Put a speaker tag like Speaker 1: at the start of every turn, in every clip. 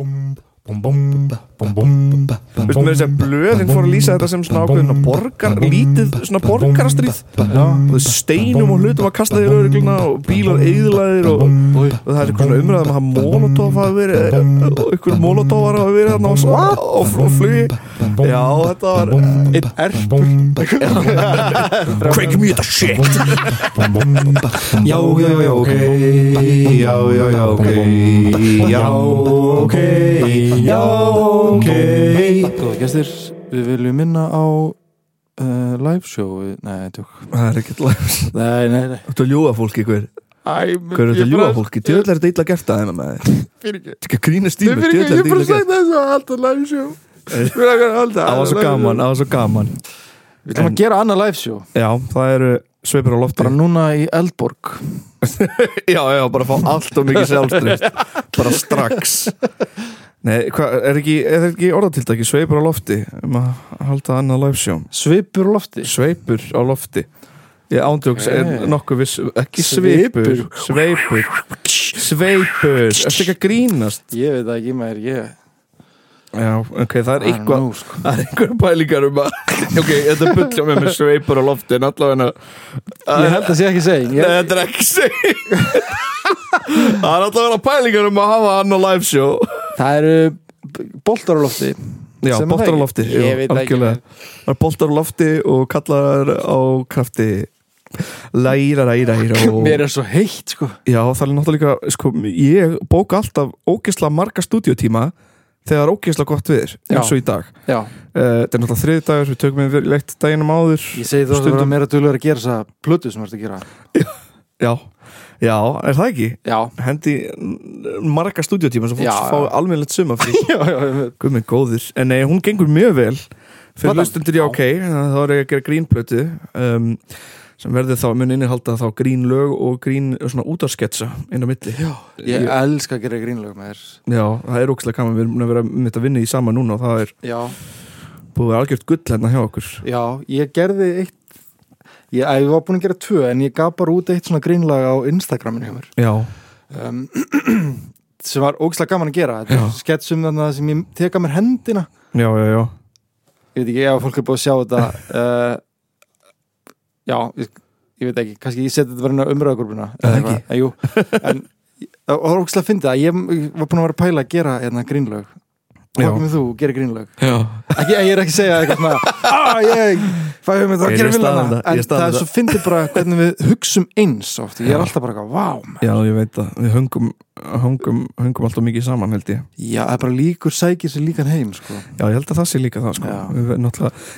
Speaker 1: Um, Veistu með þess að blöðin fór að lýsa þetta sem svona ákveðin borgar, lítið svona borgarastríð? Og þau steinum og hlutum að kasta því laurugluna og bílar eðlaðir og, og það er eitthvað svona umræðum að molotov hafa verið og ykkur molotovar hafa verið þarna á, á, á flugi. Já, þetta var einn erpur. Crank me the shit.
Speaker 2: Já, já, já, ok. Já, já, já, ok. Já, ok Já, ok.
Speaker 3: Góða gestir, við viljum minna á uh, live show. Nei, tjók.
Speaker 1: Það er ekkert læg
Speaker 3: Nei, nei, nei.
Speaker 1: Þú ert að ljúa fólki hver? Hver er þetta ljúa fólki? Djöðlega er þetta illa gert að þeim með
Speaker 3: Fyrir ekki.
Speaker 1: Í
Speaker 3: Nei,
Speaker 1: mig,
Speaker 3: fyrir ekki, ég bara
Speaker 1: þetta illa gert.
Speaker 3: sagt þess að alltaf live show.
Speaker 1: Það var svo gaman, það var svo gaman.
Speaker 3: Við ætlum að gera annað live show.
Speaker 1: Já, það eru sveipur á lofti.
Speaker 3: Bara núna í Eldborg.
Speaker 1: Já, já, bara fá allt og mikið sjálfströst Bara strax. Nei, hvað, er ekki, ekki orðatildaki sveipur á lofti? Um að halda annað live show?
Speaker 3: Svipur á lofti?
Speaker 1: Sveipur á lofti. Ég ándjóks er nokkuð viss Ekki sveipur. Sveipur? Sveipur. Ertu ekki að grínast?
Speaker 3: Ég veit ekki maður, ég
Speaker 1: Já, ok, það er eitthvað
Speaker 3: sko.
Speaker 1: Það er einhverjum pælingar um að Ok, þetta bullja með með sveipur á lofti En allavega
Speaker 3: Ég held að sé ekki seging
Speaker 1: Nei, þetta er ekki seg Það er allavega pælingar um að hafa hann á live show
Speaker 3: Það eru boltar á lofti
Speaker 1: Já, boltar á
Speaker 3: það
Speaker 1: lofti
Speaker 3: Ég veit það ekki.
Speaker 1: Það er boltar á lofti og kallar á krafti Læra, læra, læra.
Speaker 3: Mér er svo heitt sko
Speaker 1: Já, það er náttúrulega sko, Ég bóka alltaf ógeðslega marga stúdíotíma Þegar ógeðslega gott viður
Speaker 3: Já.
Speaker 1: eins og í dag
Speaker 3: Já,
Speaker 1: uh, Þetta er náttúrulega þriði dagur, við tökum við leitt daginum áður
Speaker 3: ég segi þú að
Speaker 1: Stundum.
Speaker 3: vera meira duglegur að gera þessa plötu sem þú ert að gera
Speaker 1: Já, já, er það ekki?
Speaker 3: Já,
Speaker 1: Hendi marga stúdíotíma sem
Speaker 3: Já,
Speaker 1: fólk
Speaker 3: já.
Speaker 1: fá almennilegt suma
Speaker 3: já, já, já.
Speaker 1: Minn góður, en nei, hún gengur mjög vel fyrir hlustundir já,
Speaker 3: Já.
Speaker 1: ok þá er ég að gera grínplötu um, sem verður þá, mun innihalda þá grínlög og grín svona útarsketsa inn á milli. Já,
Speaker 3: Ég elska að gera grínlög með þér.
Speaker 1: Það er ókslega gaman, við erum búin að vera mitt að vinna í sama núna og það er
Speaker 3: Já,
Speaker 1: búið að vera algjört gull hérna hjá okkur.
Speaker 3: Já, ég gerði eitt Ég, ég var búin að gera tvö en ég gaf bara út eitt svona grínlag á Instagraminu hjá mér.
Speaker 1: Já,
Speaker 3: um, sem var ógislega gaman að gera. Þetta
Speaker 1: Já.
Speaker 3: er skets um þannig sem ég teka mér hendina.
Speaker 1: Já, já, já.
Speaker 3: Ég veit ekki ef fólk er búið að sjá þetta. Uh, Já, ég, ég veit ekki kannski ég seti þetta inn á umröðagrúpuna en það var ógislega að finna að ég var búin að vera að pæla að gera hérna, grínlög
Speaker 1: Já.
Speaker 3: Hvað komið þú, gera grínlög
Speaker 1: já,
Speaker 3: ekki, ég er ekki að segja eitthvað svona að ég fæ þetta
Speaker 1: Ég
Speaker 3: að
Speaker 1: er
Speaker 3: gera
Speaker 1: er
Speaker 3: en það er svo fyndið bara hvernig við hugsum eins oft. Ég er alltaf bara eitthvað, vá man."
Speaker 1: já, ég veit það. Við höngum, höngum alltaf mikið saman held ég.
Speaker 3: Já, það er bara líkur sækir sér líkan heim sko.
Speaker 1: já, ég held að það sé líka það sko. Við,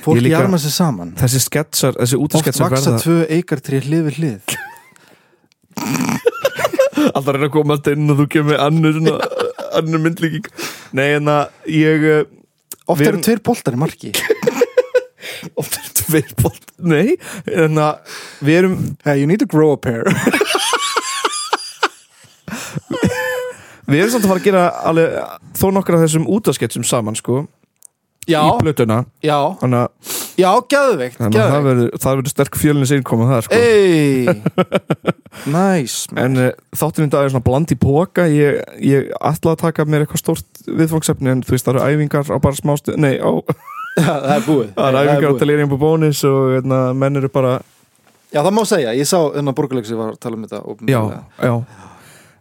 Speaker 3: fólk jarma sér saman.
Speaker 1: þessi sketsar, þessi
Speaker 3: oft
Speaker 1: útarsketsar
Speaker 3: vaksa tvö eikartré hlið við hlið.
Speaker 1: Alltaf reyna að koma alltaf inn og þú kemur annur svona, annur myndlíking. Nei, en að ég uh,
Speaker 3: oft eru tveir boltar í marki
Speaker 1: Oft er tveir bótt Nei, en að við erum
Speaker 3: hey, you need to grow a pair.
Speaker 1: Við erum samt að fara að gera alveg, þó nokkra af þessum útasketsum saman sko,
Speaker 3: já,
Speaker 1: í plötuna.
Speaker 3: Já,
Speaker 1: Þannig að,
Speaker 3: já, geðveikt
Speaker 1: þannig að það
Speaker 3: geðveikt.
Speaker 1: verður, það verður sterk fjölins einkoma það sko.
Speaker 3: ei nice man.
Speaker 1: En uh, þátturinn í dag er svona bland í póka Ég, ég ætla að taka mér eitthvað stórt viðfangsefni En þú veist, það eru æfingar á bara smástu Nei, á,
Speaker 3: það er búið.
Speaker 1: Það eru
Speaker 3: Nei,
Speaker 1: æfingar á
Speaker 3: búið.
Speaker 1: bónis Og hérna, menn eru bara
Speaker 3: já, það má segja, ég sá þennan borgarleik sem ég var að tala um þetta
Speaker 1: Já, já.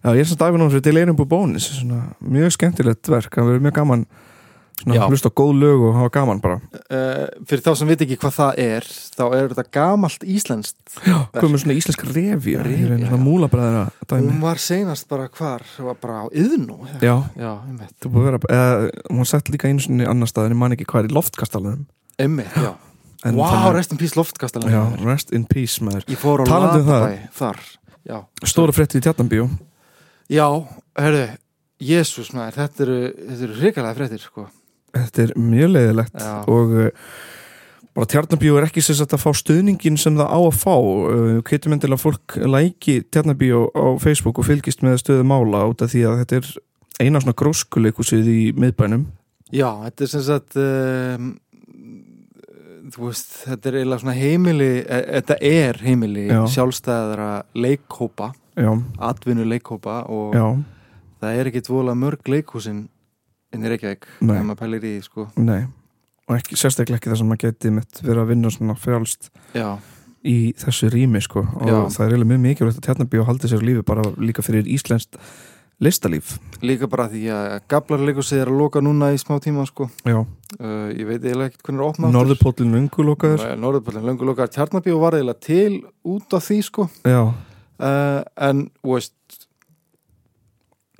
Speaker 1: Já, ég er þessu Delirium på Bónis svona, Mjög skemmtilegt verk, það verður mjög gaman svona. Hlusta góð lög og hafa gaman bara.
Speaker 3: Uh, fyrir þá sem veit ekki hvað það er þá er þetta gamalt íslenskt
Speaker 1: Já, komið svona íslensk revi múlabræðina dæmi.
Speaker 3: Hún var seinast bara hvar? Var bara á yðnú
Speaker 1: Já,
Speaker 3: já einmitt,
Speaker 1: þú búið að vera eða, Hún sett líka einu svona annar stað En ég man ekki hvað er í loftkastalunum
Speaker 3: einmitt já.
Speaker 1: En
Speaker 3: wow,
Speaker 1: þannig-
Speaker 3: rest in peace loftkastalinn
Speaker 1: Já, rest in peace maður.
Speaker 3: Ég fór á
Speaker 1: Talandi um það.
Speaker 3: Latabæ þar já,
Speaker 1: Stóra frétti í tjarnambíó
Speaker 3: já herðu Jésús maður, þetta eru, þetta eru hrikalega fréttir sko.
Speaker 1: Þetta er mjög leiðilegt
Speaker 3: Já.
Speaker 1: Og uh, bara tjarnabíó er ekki sagt að fá stuðningin sem það á að fá uh, Keitum endilega fólk læki tjarnabíó á Facebook og fylgist með stöðu mála út af því að þetta er eina svona gróskuleikusið í miðbænum
Speaker 3: já, þetta er sagt um, þú veist, þetta er eiginlega svona heimili e, þetta er heimili
Speaker 1: Já.
Speaker 3: sjálfstæðara leikhópa atvinnu leikhópa og
Speaker 1: já,
Speaker 3: það er ekki dvolega mörg leikhúsin inn í Reykjavík
Speaker 1: Nei.
Speaker 3: ef maður pælir í sko.
Speaker 1: Nei og ekki, sérstaklega ekki þar sem maður geti mitt verið að vinna svona frjálst
Speaker 3: já,
Speaker 1: í þessu rými sko. Og
Speaker 3: Já.
Speaker 1: það er eiginlega mjög mikilvægt að Tjarnabíó haldi sér lífi bara líka fyrir íslenskt listalíf.
Speaker 3: Líka bara því að gablarleikusið er að loka núna í smá tíma sko.
Speaker 1: Já,
Speaker 3: uh, ég veit eiginlega ekkert hvernig er opnað
Speaker 1: Norðurpóllin ungu lokaður
Speaker 3: Norðurpóllin, löngu lokaður Tjarnabíu var eiginlega til út af því sko.
Speaker 1: Já,
Speaker 3: uh, en, veist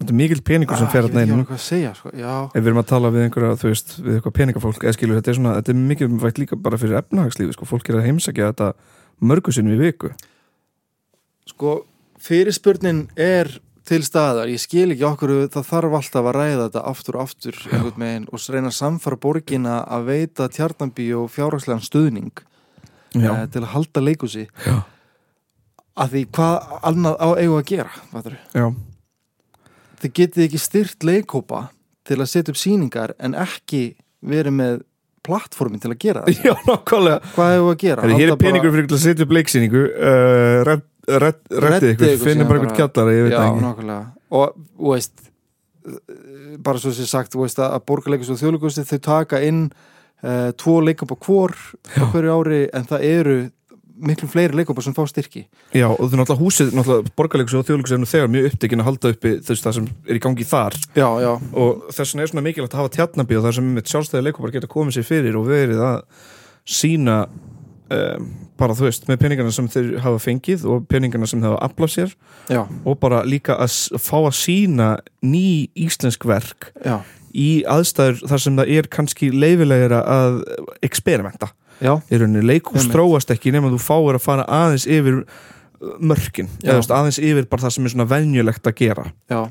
Speaker 1: þetta er mikil peningur sem fer
Speaker 3: ég
Speaker 1: að neina
Speaker 3: sko,
Speaker 1: ef við erum að tala við einhverja, þú veist, við eitthvað peningafólk eða skilur, þetta er svona, þetta er mikilvægt líka bara fyrir efnahagslífi, sko, fólk er að heimsækja þetta mörgu sinni í viku.
Speaker 3: Sko fyrirspurnin er til staðar, ég skil ekki okkur það þarf alltaf að ræða þetta aftur og aftur megin og reyna að samfara borgina að veita Tjarnabíu fjárhagslegan stuðning eh, til að halda leikusi að því hvað annað á eigu að gera fattarðu?
Speaker 1: já,
Speaker 3: þið getið ekki styrt leikhópa til að setja upp sýningar en ekki verið með plattformin til að gera það.
Speaker 1: Já, nákvæmlega.
Speaker 3: Hvað hefur að gera?
Speaker 1: Hér er peningur fyrir að setja upp leiksýningu. Uh,
Speaker 3: reddið
Speaker 1: ykkur, finnum bara
Speaker 3: bara-
Speaker 1: kjallara,
Speaker 3: Já, nákvæmlega. Og, veist bara svo sem sagt, veist að borgarleikus og þjóðleikusti þau taka inn uh, tvo leikópa hvor á hverju ári en það eru miklu fleiri leikópa sem fá styrki.
Speaker 1: Já, og þú náttúrulega húsið, náttúrulega borgarleikus og þjóðleikus er þegar mjög upptekinn að halda uppi þú veist það sem er í gangi þar.
Speaker 3: Já, já,
Speaker 1: og þess vegna er svona mikilvægt að hafa tjarnabí og það sem með sjálfstæði leikopar geta komið sér fyrir og verið að sína um, bara þú veist, með peningarna sem þeir hafa fengið og peningarna sem þeir hafa aflað sér.
Speaker 3: Já,
Speaker 1: og bara líka að fá að sína ný íslensk verk
Speaker 3: já,
Speaker 1: í aðstæður þar sem það er kannski leifilegra að experimenta
Speaker 3: já,
Speaker 1: í rauninni, leikhús
Speaker 3: Einmitt.
Speaker 1: þróast ekki nema þú fáir að fara aðeins yfir uh, mörkin, eða aðeins yfir bara það sem er svona venjulegt að gera.
Speaker 3: Já.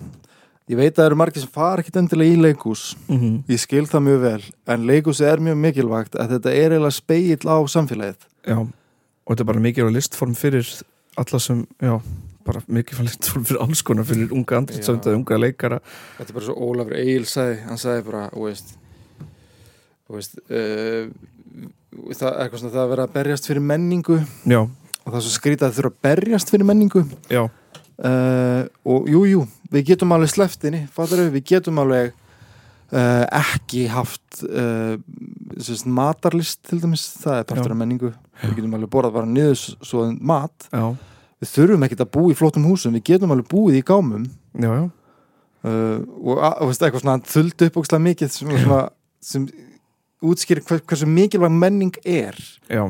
Speaker 3: Ég veit að það eru margir sem fara ekkit endilega í leikús
Speaker 1: mm -hmm.
Speaker 3: ég skil það mjög vel. En leikúsi er mjög mikilvægt að þetta er eiginlega speill á samfélagið.
Speaker 1: Já, og þetta er bara mikilvæg listform fyrir alla sem, já, bara mikilvæg listform fyrir alls konar, fyrir unga andritsönda,
Speaker 3: Já.
Speaker 1: unga leikara.
Speaker 3: Þetta er bara svo Ólafur Egil sagði, hann sagði bara, þú veist, uh, það er eitthvað svona það að vera að berjast fyrir menningu.
Speaker 1: Já,
Speaker 3: og það er svo skrítið að þurfa að berjast fyrir menningu. Uh, og jú, jú, við getum alveg sleftinni, fattar við, við getum alveg uh, ekki haft sérst, matarlist til dæmis, það er partur af menningu, við getum alveg borðað bara niður svo mat,
Speaker 1: já,
Speaker 3: við þurfum ekkert að búa í flottum húsum, við getum alveg búið í gámum.
Speaker 1: Já, já,
Speaker 3: og og veist, eitthvað svona þuldu upp ókslega mikið sem, sem útskýrir hver, hversu mikilvæg menning er.
Speaker 1: Já.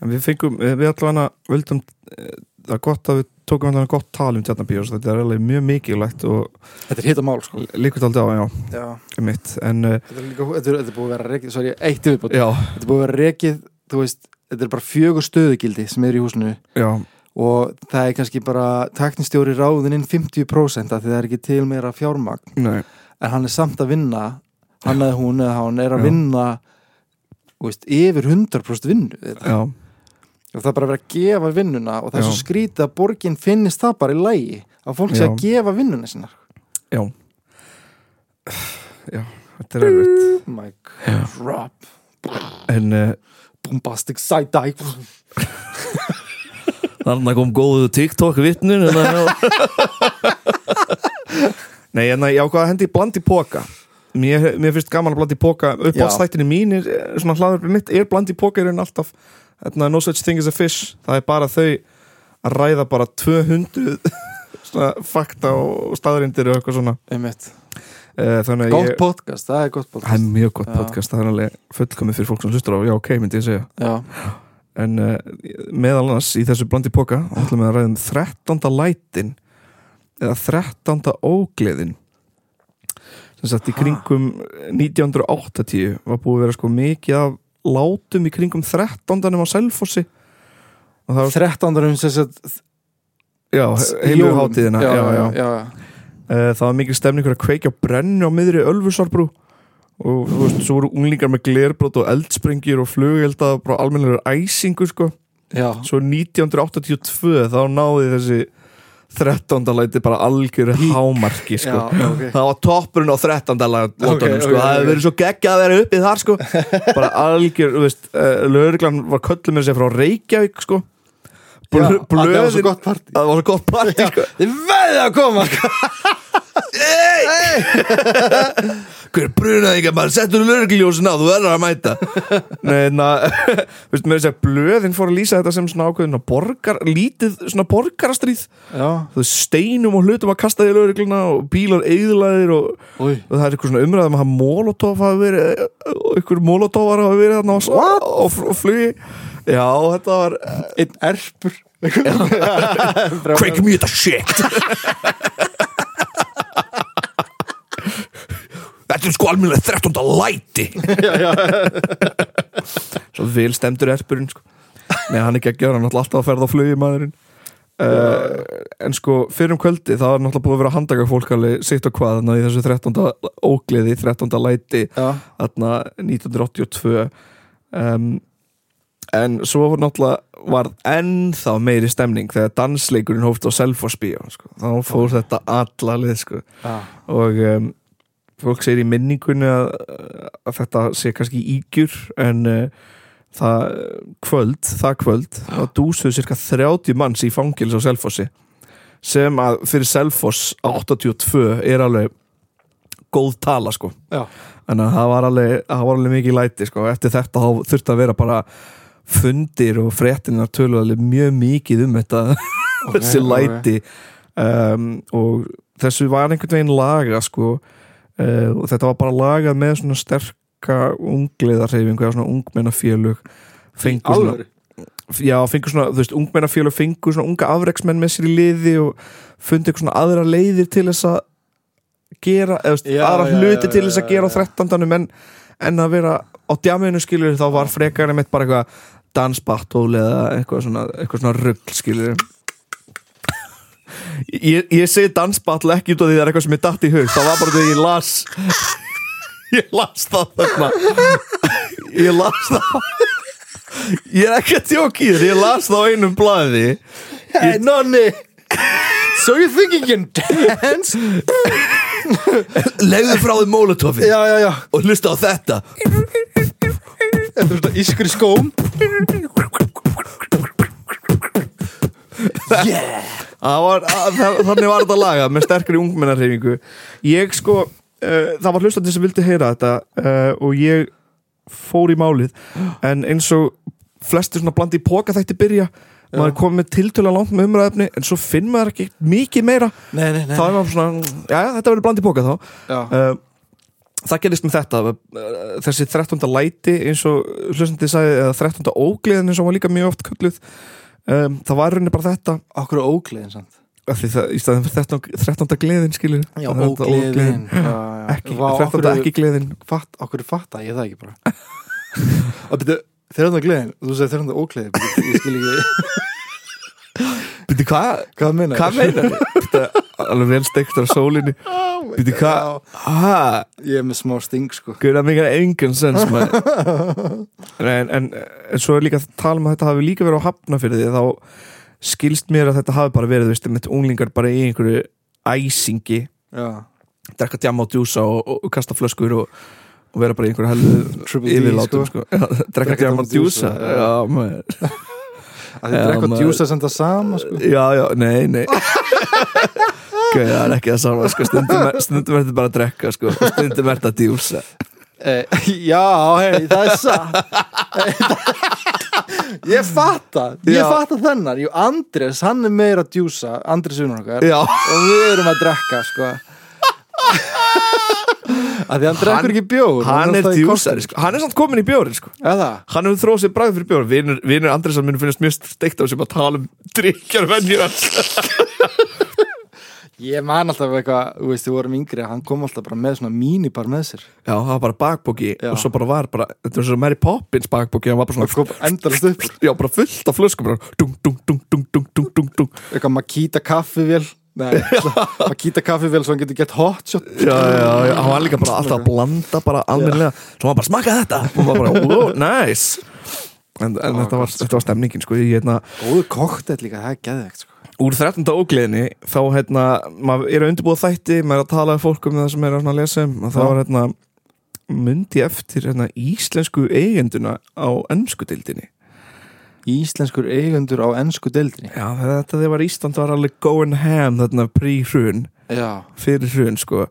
Speaker 1: En við fengum, eh, við allavega völdum, eh, það er gott að við tókum allavega gott tal um tjarnabíós, þetta er alveg mjög mikilvægt og
Speaker 3: þetta er hitta mál sko.
Speaker 1: líkvægt aldrei á, já,
Speaker 3: já.
Speaker 1: mitt, en uh,
Speaker 3: Þetta, er líka, þetta, er, þetta er búið að vera rekið sorry, eitt
Speaker 1: já,
Speaker 3: þetta er búið að vera rekið þú veist, þetta er bara fjögur stöðugildi sem er í húsinu.
Speaker 1: Já,
Speaker 3: og það er kannski bara taknistjóri ráðininn 50% af því það er ekki til meira fjármagn.
Speaker 1: Nei,
Speaker 3: en hann er samt að vinna hann eða hún eða hann er að vinna veist, yfir 100% vinnu og það er bara að vera að gefa vinnuna og það er svo skrítið að borgin finnist það bara í lægi að fólk sé að gefa vinnuna sinna
Speaker 1: já, já, þetta er erfitt,
Speaker 3: my drop
Speaker 1: en uh,
Speaker 3: bombastic side-eye.
Speaker 1: Þannig kom góðu TikTok vittnun Nei, en ég ákvað að hendi blandi póka mér, mér finnst gaman að blandi póka upp á
Speaker 3: Já.
Speaker 1: stættinni mín er, svona hlaður mitt er blandi póka er en alltaf no such thing as a fish það er bara þau að ræða bara 200 svona fakta og staðrindir og eitthvað svona
Speaker 3: Einmitt.
Speaker 1: Eh,
Speaker 3: podcast, það er gott
Speaker 1: það er
Speaker 3: podcast
Speaker 1: mjög gott
Speaker 3: Já.
Speaker 1: podcast, það er alveg fullkomið fyrir fólk sem hlustur á, já ok, myndi ég segja
Speaker 3: já,
Speaker 1: en uh, meðal annars í þessu blandi póka ætlum við að ræða um 13. lætin eða 13. ógleðin sem sagt í kringum 1980 var búið að vera sko mikið af látum í kringum 13. á Selfossi og það var
Speaker 3: 13. um sem sagt
Speaker 1: já, heilu hátíðina
Speaker 3: já,
Speaker 1: já, já. Uh, það var mikil stemning fyrir að kveikja brennu á miðri Ölfusárbrú og þú veist, svo voru unglingar með glerbrót og eldsprengjur og flugelda og bara almennilegur æsingu sko
Speaker 3: já.
Speaker 1: svo 1982 þá náði þessi 13. læti bara algjöru hámarki sko.
Speaker 3: Já, ok.
Speaker 1: það var toppurinn á 13. læti
Speaker 3: Ok, ok,
Speaker 1: sko. það hefði verið svo geggja að vera uppið þar sko. bara algjör, þú veist uh, lögreglan var kölluð með sér frá Reykjavík sko.
Speaker 3: Já,
Speaker 1: Blö-
Speaker 3: að það var svo
Speaker 1: blöðin-
Speaker 3: gott partí
Speaker 1: það var svo gott partí sko.
Speaker 3: þið veðið að koma
Speaker 1: hey, hver brunaði ekki maður settur lögregljósin á, þú verður að mæta. Nei, na, veist, með þess að blöðin fór að lýsa þetta sem svona ákveðin borgar, lítið svona borgarastríð.
Speaker 3: Já,
Speaker 1: þú steinum og hlutum að kasta í lögregluna og bílar eðlaðir og, og það er eitthvað svona umræðum að hafa molotov hafa verið, og ykkur molotovar hafa verið þarna á, á, á, á flugi. Já, þetta var
Speaker 3: Einn erpur.
Speaker 1: Crank me þetta shit Þetta er sko almennilega 13. læti Svo vil stemdur erpurinn sko. Nei, hann er ekki að gera, hann er alltaf að ferða á flugi maðurinn uh, En sko, fyrir um kvöldi það var náttúrulega búið að vera að handaka fólk alveg sitt og hvað, þannig í þessu 13. ógleði 13. læti
Speaker 3: Já,
Speaker 1: þarna 1982 um, en svo var náttúrulega var ennþá meiri stemning þegar dansleikurinn hóft á Selfoss bíó sko. þá fór þetta alla lið sko.
Speaker 3: já,
Speaker 1: og um, fólk segir í minningunni að, að þetta sé kannski ígjur en uh, það kvöld, það kvöld þá dúsuðu cirka 30 manns í fangils á Selfossi sem að fyrir Selfoss 82 er alveg góð tala sko.
Speaker 3: Já.
Speaker 1: Að það var alveg, það var alveg mikið læti sko. Eftir þetta þurfti að vera bara fundir og fréttinar tölu alveg mjög mikið um þetta þessi
Speaker 3: ok.
Speaker 1: læti. Um, og þessu var einhvern veginn laga sko uh, og þetta var bara lagað með svona sterka ungliðarhefingu eða svona ungmennafélug fengur svona, já, fengur svona, þú veist, ungmennafélug fengur svona unga afreksmenn með sér í liði og fundi eitthvað svona aðra leiðir til þess að gera, eða
Speaker 3: Já,
Speaker 1: aðra
Speaker 3: já,
Speaker 1: hluti
Speaker 3: já,
Speaker 1: til þess að gera á 13. en, en að vera á djaminu skilur þá var frekar einmitt bara eitthvað dansbattól eða eitthvað svona, eitthvað svona rugl skilur ég, ég segi dansbattle ekki út af því það er eitthvað sem ég datt í hug. Það var bara því ég las ég las það þarna. Ég las það. Ég er ekki að tjóka í þér ég las það á einum blaði.
Speaker 3: Hey Nonni. So you think you can dance?
Speaker 1: legðu frá því mólotofið
Speaker 3: Já, já, já.
Speaker 1: Og hlusta á þetta.
Speaker 3: Þetta er þetta ískur í skóm. Yeah
Speaker 1: var, að, það, þannig var þetta lagað með sterkari ungmennarhefingu ég sko uh, það var hlustandi sem vildi heyra þetta uh, og ég fór í málið. En eins og flestir svona blandi í póka þætti byrja maður er komið með tiltölu langt með umræðefni en svo finn maður ekki mikið meira.
Speaker 3: Nei, nei, nei
Speaker 1: þá er maður svona, já þetta verður blandi í póka þá.
Speaker 3: Já,
Speaker 1: uh, það gerist með þetta þessi 13. læti eins og hlustandi sagði, eða 13. ógleðin eins og var líka mjög oft kölluð um, það var rauninni bara þetta
Speaker 3: okkur er ógleðin samt
Speaker 1: það, í staðin fyrir 13. 13. gleðin skilur
Speaker 3: Já,
Speaker 1: Það
Speaker 3: ógleðin
Speaker 1: ekki,
Speaker 3: Vá,
Speaker 1: 13.
Speaker 3: okkur
Speaker 1: ekki gleðin
Speaker 3: fatt, okkur fatta ég það ekki bara og byrju, þreðan gleðin þú segir þreðan ógleði, byrju, ég skil ekki
Speaker 1: Býtti hvað?
Speaker 3: hvað meina
Speaker 1: Hvað meinar? Alveg vel steiktur á sólinni Býtti hvað?
Speaker 3: Ég er með smá sting sko
Speaker 1: Guða mikið engan sens maður. en, en, en svo er líka að tala um að þetta hafi líka verið á hafna fyrir því þá skilst mér að þetta hafi bara verið veist, með unglingar bara í einhverju æsingi
Speaker 3: já,
Speaker 1: drekka djama og djúsa og, og, og kasta flöskur og, og vera bara í einhverju
Speaker 3: D,
Speaker 1: yfirlátum
Speaker 3: sko.
Speaker 1: sko. Drekka djama og
Speaker 3: og djúsa, já.
Speaker 1: maður
Speaker 3: að þið drekka
Speaker 1: maður-
Speaker 3: djúsa sem það sama sko
Speaker 1: Já, já, nei, nei Gauð, það er ekki það sama sko. stundum, er- stundum er þetta bara að drekka sko. stundum er þetta að djúsa.
Speaker 3: Eh, já, hei, það er satt. Ég fatta ég fatta þennan, jú, Andres hann er meira að djúsa, Andres vinnur okkar.
Speaker 1: Já,
Speaker 3: og við erum að drekka sko. Að því hann drekkur ekki bjór
Speaker 1: hann er
Speaker 3: alltaf í
Speaker 1: djúsari sko. Hann er samt komin í bjórin sko. Hann hefur þróð sér bræð fyrir bjórin Vinur, Andresson minn finnast mjög steikt á sem að tala um drikjar venjur hans
Speaker 3: Ég man alltaf eitthvað, þú veist, við vorum yngri hann kom alltaf bara með svona mínipar með sér.
Speaker 1: Já, það var bara bakbóki og svo bara var bara, þetta var svona Mary Poppins bakbóki hann var bara svona
Speaker 3: endalast upp.
Speaker 1: Já, bara fullt af flöskum dung, dung, dung, dung, dung, dung, dung
Speaker 3: Eitthvað Makita kaffivél Nei, Makita kaffivél svo hann getur gett hotshot.
Speaker 1: Já, já, já, hann var líka bara alltaf að blanda bara alveglega, svo hann bara smaka þetta. Og hann bara, oh, nice. En, en
Speaker 3: Ó,
Speaker 1: þetta, var, þetta var stemningin, sko hérna-
Speaker 3: Góðu koktett líka, það er geðvegt, sko
Speaker 1: úr 13. ógleðinni þá hérna, maður er að undirbúa þætti maður er að tala um fólk um það sem er að lesa um og
Speaker 3: Já.
Speaker 1: var hérna myndi eftir hérna íslensku eigenduna á ennsku dildinni
Speaker 3: íslenskur eigundur á ennsku deildinni
Speaker 1: Já, þetta þegar var Ísland var alveg going ham þarna prí-hrun
Speaker 3: já,
Speaker 1: fyrir hrun sko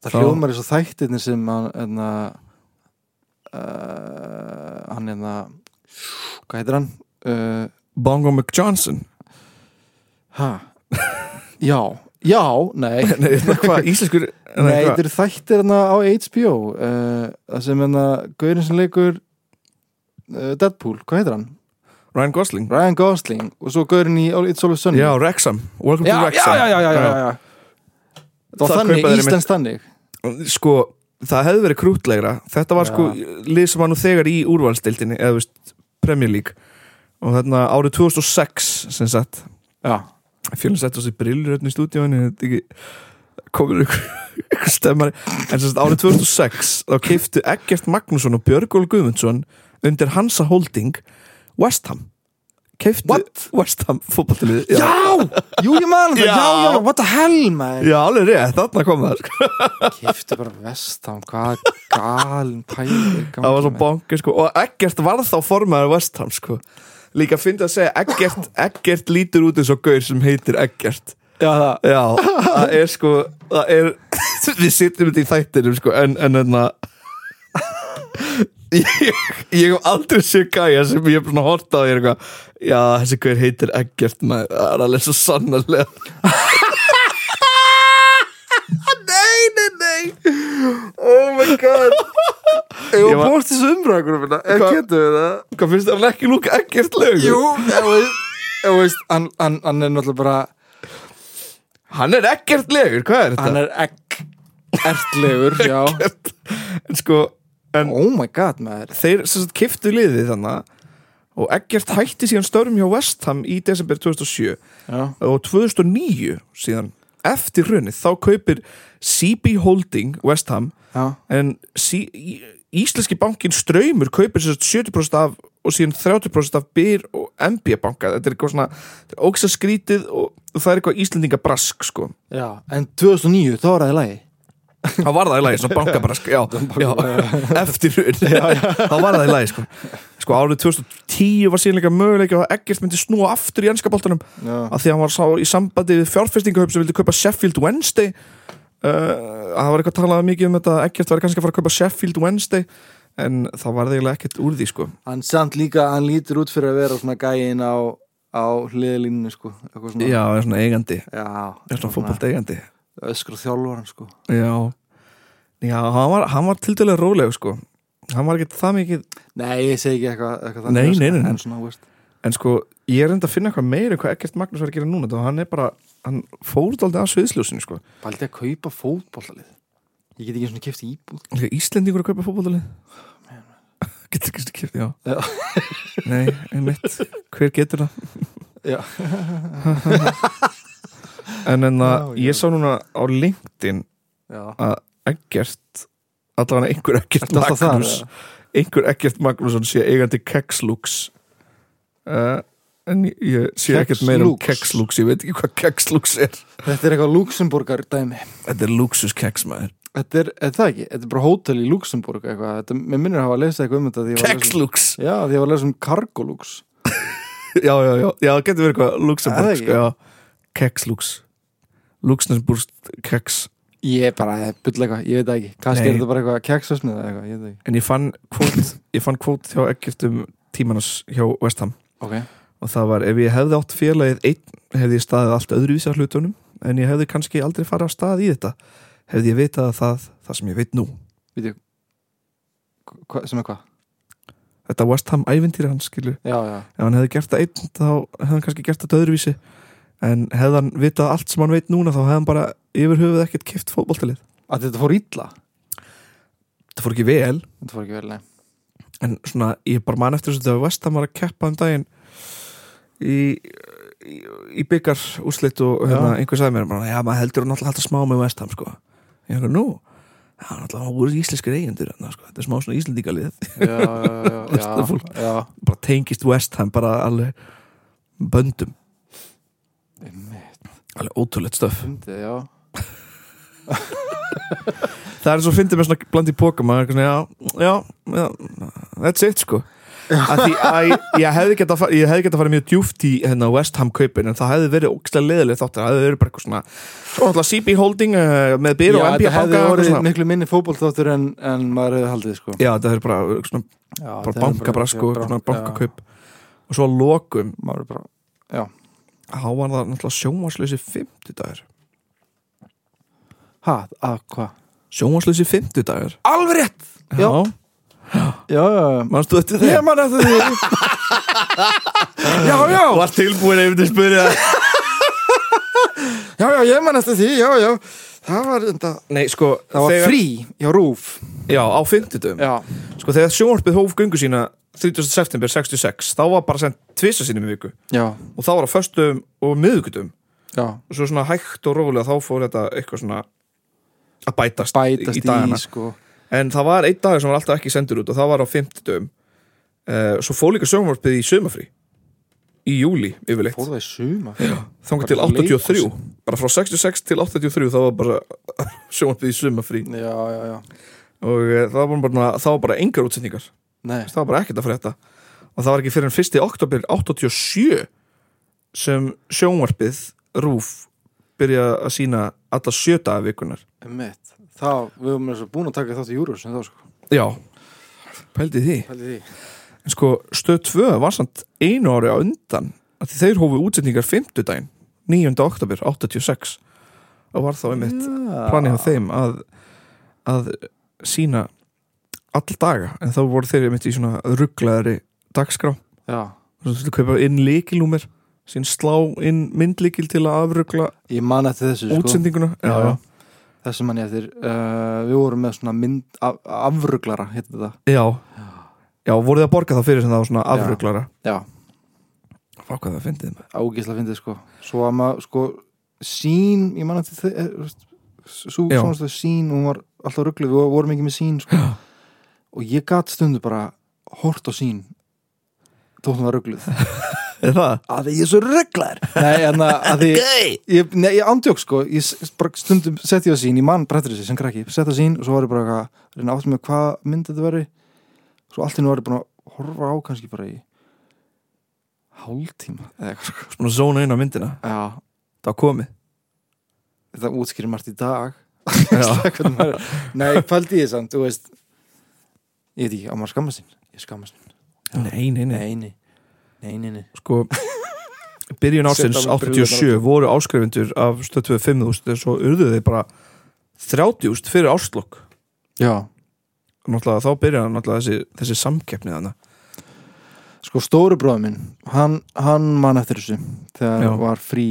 Speaker 3: Það
Speaker 1: Þá-
Speaker 3: hljómar eins og þættirnir sem hann enna, uh, hann enna hvað heitir hann? Uh,
Speaker 1: Bongo McJohnson
Speaker 3: ha? Já, já, nei.
Speaker 1: Nei, hvað, íslenskur
Speaker 3: Nei, þetta eru þættir hérna á HBO uh, það sem hérna Gaurin sem leikur uh, Deadpool, hvað heitir hann?
Speaker 1: Ryan Gosling.
Speaker 3: Ryan Gosling og svo Gaurin í It's Always Sunny.
Speaker 1: Já, Wrexham Welcome to
Speaker 3: já,
Speaker 1: Wrexham
Speaker 3: já, já, já, já, já. Það var þannig, Íslands þannig.
Speaker 1: Sko, það hefði verið krútlegra Þetta var sko lið sem var nú þegar í úrvalstildinni eða veist, Premier League. Og þarna árið 2006 sem sagt.
Speaker 3: Já,
Speaker 1: fjölinn sett á sig brillur hérna í stúdíóinu þetta ekki komur ykkur, ykkur stemmari en sagt árið 2006 þá keiftu Eggert Magnússon og Björgól Guðmundsson undir Hansa Holding West Ham keiftu
Speaker 3: What?
Speaker 1: West Ham fótballtilið
Speaker 3: já, jú ég man það,
Speaker 1: Já.
Speaker 3: já, já, what the hell man
Speaker 1: Já, alveg rétt, þarna kom það sko.
Speaker 3: Kiftu bara vestam, hvað galin pæli
Speaker 1: það var svo bongi sko. og Eggert var þá formaður West Ham sko. Líka fyndi að segja Eggert, Eggert lítur út eins og gaur sem heitir Eggert.
Speaker 3: Já, það,
Speaker 1: Já, það er sko það er, við sittum þetta í þættinum sko, en, en en að ég, ég hef aldrei séð gæja sem ég hef svona hort á því eitthvað, já, þessi hver heitir Eggert maður, það er alveg svo sannarlega. Nei, nei, nei Oh my god
Speaker 3: ég
Speaker 1: Ég
Speaker 3: var bóst þessu umræðugur
Speaker 1: Hvað-
Speaker 3: Getur við það?
Speaker 1: Hvað finnst hann ekki lúka Eggert lögur?
Speaker 3: Jú, þú veist, þú veist hann, hann, hann er náttúrulega bara
Speaker 1: Hann er Eggert legur, hvað er þetta?
Speaker 3: hann er egg ertlegur, já
Speaker 1: En sko, en
Speaker 3: oh my god, maður
Speaker 1: þeir sem sagt kiftu liðið þannig og Eggert hætti síðan störfum hjá West Ham í desember 2007
Speaker 3: já,
Speaker 1: og 2009 síðan eftir hrunið þá kaupir CB Holding West Ham
Speaker 3: já,
Speaker 1: en sí, í- íslenski bankin Ströymur kaupir sem sagt 70% af og síðan 30% af BYR og MB banka. Þetta er eitthvað svona ógsa skrítið og það er eitthvað Íslendinga brask sko.
Speaker 3: Já en 2009, þá var það í lagi
Speaker 1: þá var það í lagi, svona bankabrask já, já, eftir hrun. Þá var það í lagi sko. sko árið 2010 var síðanlega möguleika að Eggert myndi snúa aftur í ennska boltanum.
Speaker 3: Já,
Speaker 1: af því að hann var sá í sambandi við fjárfestingahöf sem vildi kaupa Sheffield Wednesday. Uh, það var eitthvað talað mikið um þetta að Eggert var kannski að fara að kaupa Sheffield Wednesday en það var það eiginlega ekkert úr því sko.
Speaker 3: Hann samt líka, hann lítur út fyrir að vera svona gæin á, á hliðlínu sko, eitthvað svona.
Speaker 1: Já, er svona eigandi,
Speaker 3: já
Speaker 1: er svona
Speaker 3: öskra þjálfaran sko.
Speaker 1: Já, já, hann var, hann var til dælega róleg sko. Hann var ekki það mikið
Speaker 3: nei, ég segi ekki eitthvað, eitthvað
Speaker 1: Nei,
Speaker 3: sko,
Speaker 1: nei, nei, nei.
Speaker 3: en svona, veist.
Speaker 1: En sko, ég er enda að finna eitthvað meira hvað Eggert Magnús var að gera núna og hann er bara, hann fór aldrei að sviðsljósinu sko.
Speaker 3: Baldi að kaupa fótbollalið Ég get ekki svona keft íbúð.
Speaker 1: Íslendingur að kaupa fótbollalið Getur ekki skipt, já.
Speaker 3: Já.
Speaker 1: Nei, einmitt, hver getur það?
Speaker 3: Já,
Speaker 1: En en að
Speaker 3: Já, já.
Speaker 1: ég sá núna á LinkedIn að Eggert allavega einhver
Speaker 3: þar,
Speaker 1: Magnús einhver Eggert Magnússon sé eigandi Kekslúks uh, en ég, sé ekkert meira um. Kekslúks, ég veit ekki hvað Kekslúks er.
Speaker 3: Þetta er eitthvað Luxemburgar dæmi.
Speaker 1: Þetta er luxus keks maður.
Speaker 3: Þetta er, er það ekki, þetta er bara hótel í Luxemburg eitthvað, þetta, mér minnir að hafa að lesa eitthvað um þetta að um-
Speaker 1: Kekslúks
Speaker 3: Já, því ég var að lesa um Cargolux.
Speaker 1: Já, já, já, já, það getur verið eitthvað Luxemburg, sko, já Kekslúks Luxemburg keks
Speaker 3: Ég er bara, bull eitthvað, ég veit ekki. Kannski er þetta bara eitthvað keksasmið eitthvað, ég veit ekki.
Speaker 1: En ég fann kvót Ég fann kvót hjá Eggert um tímanas hjá West Ham.
Speaker 3: Ok,
Speaker 1: og það var ef ég hefði átt félagið einn hefði ég staðið allt öðruvísi af hlutunum en ég hefði kannski aldrei farið á stað í þetta hefði ég vitað það, það sem ég veit nú.
Speaker 3: Hva, Sem er hvað?
Speaker 1: þetta West Ham ævintýri hans skilur
Speaker 3: Já, já,
Speaker 1: ef hann hefði gert það einn þá hefði hann kannski gert þetta öðruvísi en hefði hann vitað allt sem hann veit núna þá hefði hann bara yfir höfuð ekkert kipt fótboltalið.
Speaker 3: Að þetta fór illa?
Speaker 1: Þetta fór ekki vel.
Speaker 3: Fór ekki vel,
Speaker 1: en svona ég bara man eftir þess að West Ham var að keppa um daginn í, í, í byggar úrslit og hérna, einhver sagði mér bara, já maður heldur hún alltaf alltaf smá með West Ham sko. ég hefði nú? Já alltaf hann voru íslenskir eigendur sko. þetta er smá svona það
Speaker 3: já,
Speaker 1: bara tengist West Ham bara alveg böndum alveg ótrúlegt stöf
Speaker 3: fyndið, já.
Speaker 1: Það er svo fyndið með svona bland í póka maður er svona, já, já, já that's it sko. Að því að ég, ég hefði geta fa- ég hefði geta farið mjög djúft í hérna, West Ham kaupin en það hefði verið ógstlega leðileg þáttur það hefði verið bara eitthvað svona svo náttúrulega CB Holding uh, með byr og
Speaker 3: Já,
Speaker 1: MP
Speaker 3: þetta hefði
Speaker 1: banka svona.
Speaker 3: miklu minni fótbolþáttur en, en maður hefði haldið sko.
Speaker 1: já þetta er bara, svona,
Speaker 3: Já,
Speaker 1: bara og
Speaker 3: bara-
Speaker 1: svona
Speaker 3: já,
Speaker 1: bankakaup. Og svo að lokum
Speaker 3: maður bara,
Speaker 1: þá var það náttúrulega sjónvarslösi 50 dagur
Speaker 3: ha, að hvað?
Speaker 1: sjónvarslösi 50 dagur
Speaker 3: Alveg rétt! Já. Já, já, já
Speaker 1: mannstu þetta
Speaker 3: Ég
Speaker 1: þegar?
Speaker 3: man eftir því. Já, já,
Speaker 1: var tilbúin ef þið spyrja.
Speaker 3: Já, já, ég man eftir því, já, já. Það var, þetta,
Speaker 1: nei sko
Speaker 3: það var
Speaker 1: þegar,
Speaker 3: frí hjá Rúf
Speaker 1: já á 50 dagum
Speaker 3: Já,
Speaker 1: sko þegar sjónvarpið hóf göngu sína 30. september 66 þá var bara sendt tvisa sinni með viku.
Speaker 3: Já,
Speaker 1: og þá var það föstum og miðugutum
Speaker 3: já.
Speaker 1: Og svo svona hægt og rólega þá fór þetta eitthvað svona að bætast,
Speaker 3: Bætast
Speaker 1: í
Speaker 3: í,
Speaker 1: dagana.
Speaker 3: sko.
Speaker 1: En það var einn dag sem var alltaf ekki sendur út og það var á 50 dögum uh, svo fór líka sjónvarpið í sömafrí í júli yfirleitt.
Speaker 3: Fór það í suma
Speaker 1: þangar
Speaker 3: bara
Speaker 1: til 83
Speaker 3: leikhúsi.
Speaker 1: bara frá 66 til 83 þá var bara sjónvarpið í sömafrí og uh, það var bara, bara engar útsendingar
Speaker 3: Nei,
Speaker 1: það var bara ekkert að frétta. Og það var ekki fyrir en 1. oktober 87 sem sjónvarpið Rúf byrja að sína alla sjöta af vikunar
Speaker 3: mitt Það, við höfum þess að búin að taka þátt í Júrus en þá sko.
Speaker 1: Já, pældi því.
Speaker 3: Hældi því.
Speaker 1: En sko stöð 2 var samt einu ári á undan að þeir hófu útsendingar 50 daginn 9. oktober 86 og var þá einmitt planið á þeim að að sína all daga en þá voru þeir einmitt í svona rugglaðari dagskrá.
Speaker 3: Já,
Speaker 1: þú þurftu að kaupa inn líkilúmer sín slá inn myndlíkil til að afrugla
Speaker 3: ég man eftir þessu sko.
Speaker 1: útsendinguna.
Speaker 3: Já, já. Þessi man ég eftir. Uh, Við vorum með svona mynd af, afruglara Heitir þetta.
Speaker 1: Já, já, voruð þið að borga þá fyrir sem það var svona
Speaker 3: Já.
Speaker 1: afruglara?
Speaker 3: Já,
Speaker 1: Fá hvað það fyndið með
Speaker 3: ágæsla fyndið sko. Svo að maður sko Sín, ég man eftir þið Svo
Speaker 1: Já.
Speaker 3: svona sín Hún var alltaf ruggluð, við vorum ekki með sín sko. Og ég gat stundu bara Hort á sín Þótt hún var ruggluð
Speaker 1: Er það?
Speaker 3: Að því ég er svo rugglar Nei, en að, að því ég, Nei, ég ándjók sko. Ég bara stundum setti á sín Ég man brettur þessi sem krakki. Setti á sín og svo var ég bara að Reyna áttum með hvað mynd þetta veri Svo allt í nú var ég búin að horfa á kannski bara í Hálftíma Eða eitthvað sko.
Speaker 1: Svona zóna inn á myndina?
Speaker 3: Já,
Speaker 1: Það var komið?
Speaker 3: Þetta útskýrir margt í dag. Nei, pældi ég samt, þú veist Ég veit ekki, á maður skammast sín? Ég skammast sín
Speaker 1: Nei, nei, nei.
Speaker 3: Nei, nei, nei, nei, nei.
Speaker 1: Sko Byrjun ársins
Speaker 3: Setja á mig
Speaker 1: 87 voru áskrifundur af stöð 25.000 svo urðu þeir bara 30.000 fyrir árslokk
Speaker 3: Já,
Speaker 1: Náttúrulega þá byrjaði náttúrulega þessi, þessi samkeppni þannig
Speaker 3: sko stóru bróður minn Hann, hann man eftir þessu Þegar
Speaker 1: Já.
Speaker 3: var frí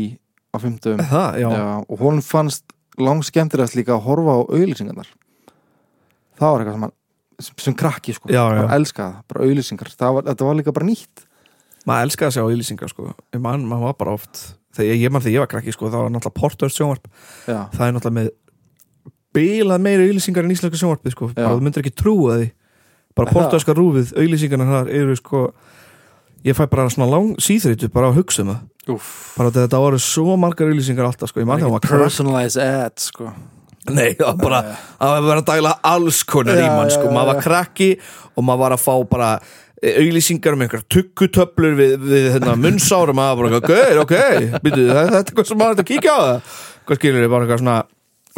Speaker 3: á fimmtum
Speaker 1: Það, já,
Speaker 3: og hún fannst langskemmtilegast líka að horfa á auðlýsingarnar það var eitthvað sem hann sem, krakki sko,
Speaker 1: Já, já.
Speaker 3: elskaði það, bara auðlýsingar þetta var líka bara nýtt.
Speaker 1: Maður elskaði að sjá auðlýsingar sko. Ég man, maður var bara oft þegar ég, ég man þegar ég var krakki sko, það var náttúrulega portöðst sjónvarp.
Speaker 3: Já,
Speaker 1: það er náttúrulega með bilað meira auðlýsingar en íslenska sjónvarpið sko, bara þú myndir ekki trúa því. Bara
Speaker 3: það?
Speaker 1: portöðska rúfið, auðlýsingarna þar eru sko ég fæ bara svona lang síþreitu bara að hugsa um það. Bara þetta voru svo margar auðlýsingar alltaf sko, ég man þegar maður var. Nei, það var bara, það var bara að dæla alls konar í mann, sko, maður var krakki og maður var að fá bara auðlýsingar um einhver tuggutöflur við, við hérna, munnsárum, maður bara, ok, ok byrju, þetta er eitthvað sem maður er að kíkja á. Það hvað skilur ég, bara eitthvað svona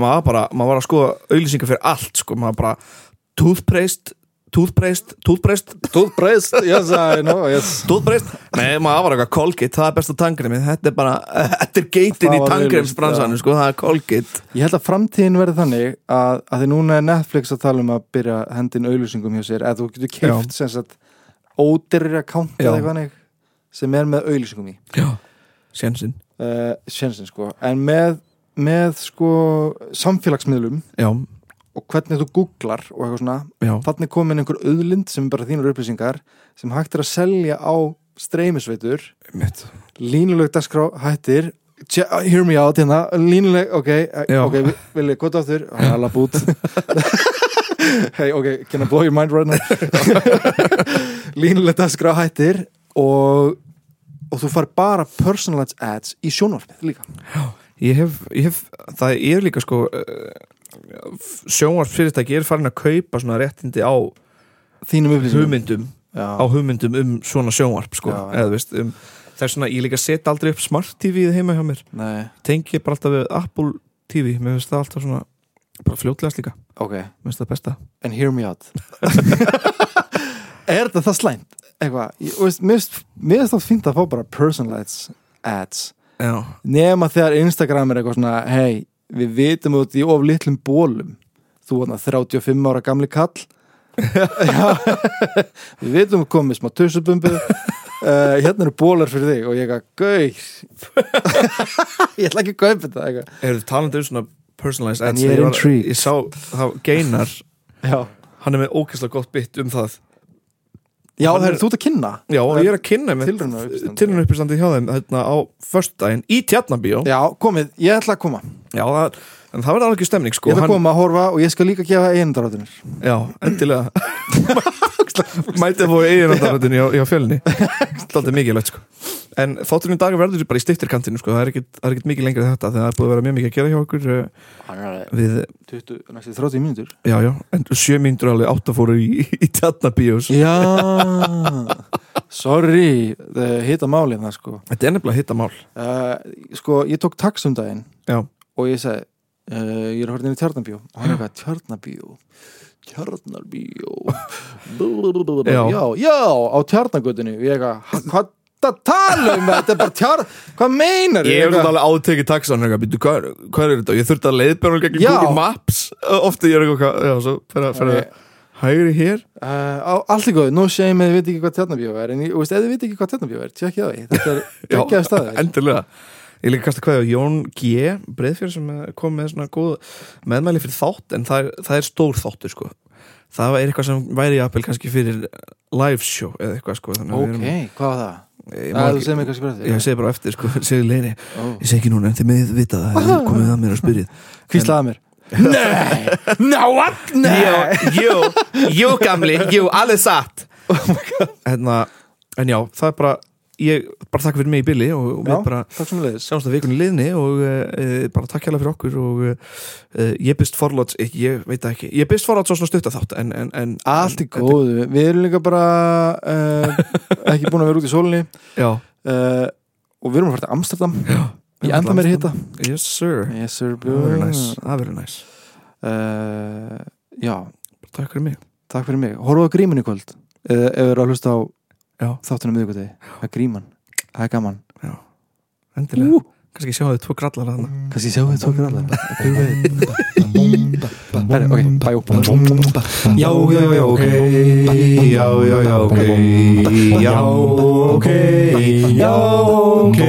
Speaker 1: maður var bara, maður var að skoða auðlýsingar fyrir allt, sko, maður bara toothpaste, toothpaste, toothpaste?
Speaker 3: Toothpaste, yes I know yes.
Speaker 1: toothpaste, nei, maður var eitthvað Colgate, það er besta tangrið minn, þetta er bara þetta er geitin í
Speaker 3: var
Speaker 1: tangreimsbransanum,
Speaker 3: auglýst,
Speaker 1: sko, það er Colgate.
Speaker 3: Ég held að framtíðin verði þannig að, að því núna er Netflix að tala um að byrja hendin auðlýsingum hjá sér eða þú getur keift sem sagt ódyrri account
Speaker 1: Já.
Speaker 3: eða eitthvað hannig sem er með auðlýsingum í.
Speaker 1: Já, sénsinn
Speaker 3: uh, sjensin sko. En með, með sko samfélagsmiðlum
Speaker 1: Já,
Speaker 3: og hvernig þú googlar og eitthvað svona
Speaker 1: já,
Speaker 3: þannig komin einhver auðlind sem er bara þínur upplýsingar sem hægt er að selja á streymisveitur. Línuleg dagskrá hættir. Hear me out hérna, línuleg, ok, eh,
Speaker 1: Já.
Speaker 3: ok, vi- vilja, hvað áttur? Alla bút. Hey, ok, can I blow your mind right now? línuleg dagskrá hættir og, og þú far bara personalized ads í sjónvarpið líka.
Speaker 1: Ég hef, ég hef, það er líka sko sjónvarsfyrirtæki er farin að kaupa svona réttindi á
Speaker 3: þínum
Speaker 1: hugmyndum á hugmyndum um svona sjónvarp sko,
Speaker 3: Já,
Speaker 1: eða veist um, það er svona, ég líka set aldrei upp smart TV heima hjá mér, tengi bara alltaf við Apple TV, mér finnst það alltaf svona bara fljótlegast líka,
Speaker 3: ok.
Speaker 1: Mér finnst það besta.
Speaker 3: En hear me out. Er þetta það slæmt? eitthvað, ég- þú veist, mér finnst- það fínt að fá bara personalized ads
Speaker 1: já,
Speaker 3: nema þegar Instagram er eitthvað svona hei, við vitum út í of litlum bólum þú var 35 ára gamli kall. Við vitum að komið smá tussubumbu. Uh, hérna eru bólar fyrir þig og ég eitthvað, gauð ég ætla ekki að kaupa þetta
Speaker 1: er þið talandi um svona personalized ads?
Speaker 3: ég
Speaker 1: ég sá, það geinar.
Speaker 3: Já,
Speaker 1: hann er með ógeðslega gott bytt um það
Speaker 3: já það
Speaker 1: er-
Speaker 3: þú ert að kynna.
Speaker 1: Já, ég er að kynna
Speaker 3: Tilraunauppstandi.
Speaker 1: tilrunauppistandi hjá þeim hérna á föstudaginn í Tjarnabíó
Speaker 3: já, komið, ég ætla að koma.
Speaker 1: Já, það, en það verður alveg stemning sko.
Speaker 3: Ég að
Speaker 1: Hann-
Speaker 3: koma að horfa og ég skal líka gefa einundarátunir
Speaker 1: Já, endilega. Mætið að fóðu eiginandaröndinni á, á fjölni. Þetta er mikilvægt sko. En þátturinn í dag verður bara í stýttirkantinu sko. Það er það er ekkit mikið lengri þetta það er búið að vera mjög mikið að gera hjá okkur uh, Við,
Speaker 3: 20, næstu 30 mínútur.
Speaker 1: Já, já. En sjö mínútur alveg átt að fóru í, í, tjarnabíós
Speaker 3: já. Sorry, hitta málið það sko.
Speaker 1: Þetta er nefnilega hitta mál
Speaker 3: uh, sko, ég tók tax um daginn
Speaker 1: Já,
Speaker 3: og ég segi uh, ég er að horfa inn í Tjarnabíó og hann er eitthvað, Tjarnabíó Tjarnabíó
Speaker 1: Já.
Speaker 3: já, á Tjarnagötunni og ég eitthvað, "Ha- hvað það tala um? Þetta er bara tjarn, hvað meinar
Speaker 1: ég hef alveg átekið taxan hvað, er þetta? Ég þurfti að leiðbjörn gegn
Speaker 3: Já.
Speaker 1: Google Maps. Ofta ég er eitthvað, já, svo fer að, að Hægri hér.
Speaker 3: Uh, allt í góð, nú séum við veit ekki hvað Tjarnabíó er en ég, veist, ef þið veit ekki hvað Tjarnabíó er tjekkið á því, þetta er geggjaði staði
Speaker 1: endilega Ég líka kasta hvað Jón G. Breiðfjörð sem kom með svona góð meðmæli fyrir þátt en það er, það er stór þáttur sko. Það er eitthvað sem væri jafnvel kannski fyrir live show eða eitthvað sko. að
Speaker 3: ok,
Speaker 1: erum-
Speaker 3: hvað var það?
Speaker 1: Ég,
Speaker 3: Það
Speaker 1: ekki-
Speaker 3: segir mig kannski bara
Speaker 1: ég segi bara á eftir sko, segi leini
Speaker 3: Ó.
Speaker 1: Ég segi ekki núna en þið með vita það komið að mér að spyrja
Speaker 3: Hvíslaði mér Nei, ná, what? Nei
Speaker 1: Jú, jú gamli, jú, alveg satt hérna, En já, það er bara ég bara þakka fyrir mig í billi og, og
Speaker 3: Já,
Speaker 1: við bara
Speaker 3: takk
Speaker 1: sjáumst að vikunni liðni og uh, bara takk hérlega fyrir okkur og uh, ég byrst forláts, ég, ég veit það ekki ég byrst forláts á svona stutta þátt en, en, en
Speaker 3: Allt í
Speaker 1: en-
Speaker 3: góðu, við erum líka bara uh, ekki búin að vera út í uh, og við erum að fara til Amsterdam.
Speaker 1: Já.
Speaker 3: Í enda meiri hitta
Speaker 1: Yes sir,
Speaker 3: Yes sir,
Speaker 1: það verður
Speaker 3: björn
Speaker 1: næs Það verður næs,
Speaker 3: uh, Já,
Speaker 1: Bara takk fyrir mig.
Speaker 3: Takk fyrir mig. Grímun í kvöld ef við erum að hlusta á. Þáttunum miðvikudegi. Það er gríman, það er gaman.
Speaker 1: Endilega, kannski sjá þau tvo grallar þarna.
Speaker 3: Kannski sjáum við tókur allar Hver veit? Herri, ok, bæ
Speaker 2: Já, já, já, ok Já, já, já, ok. Já, ok. Já, ok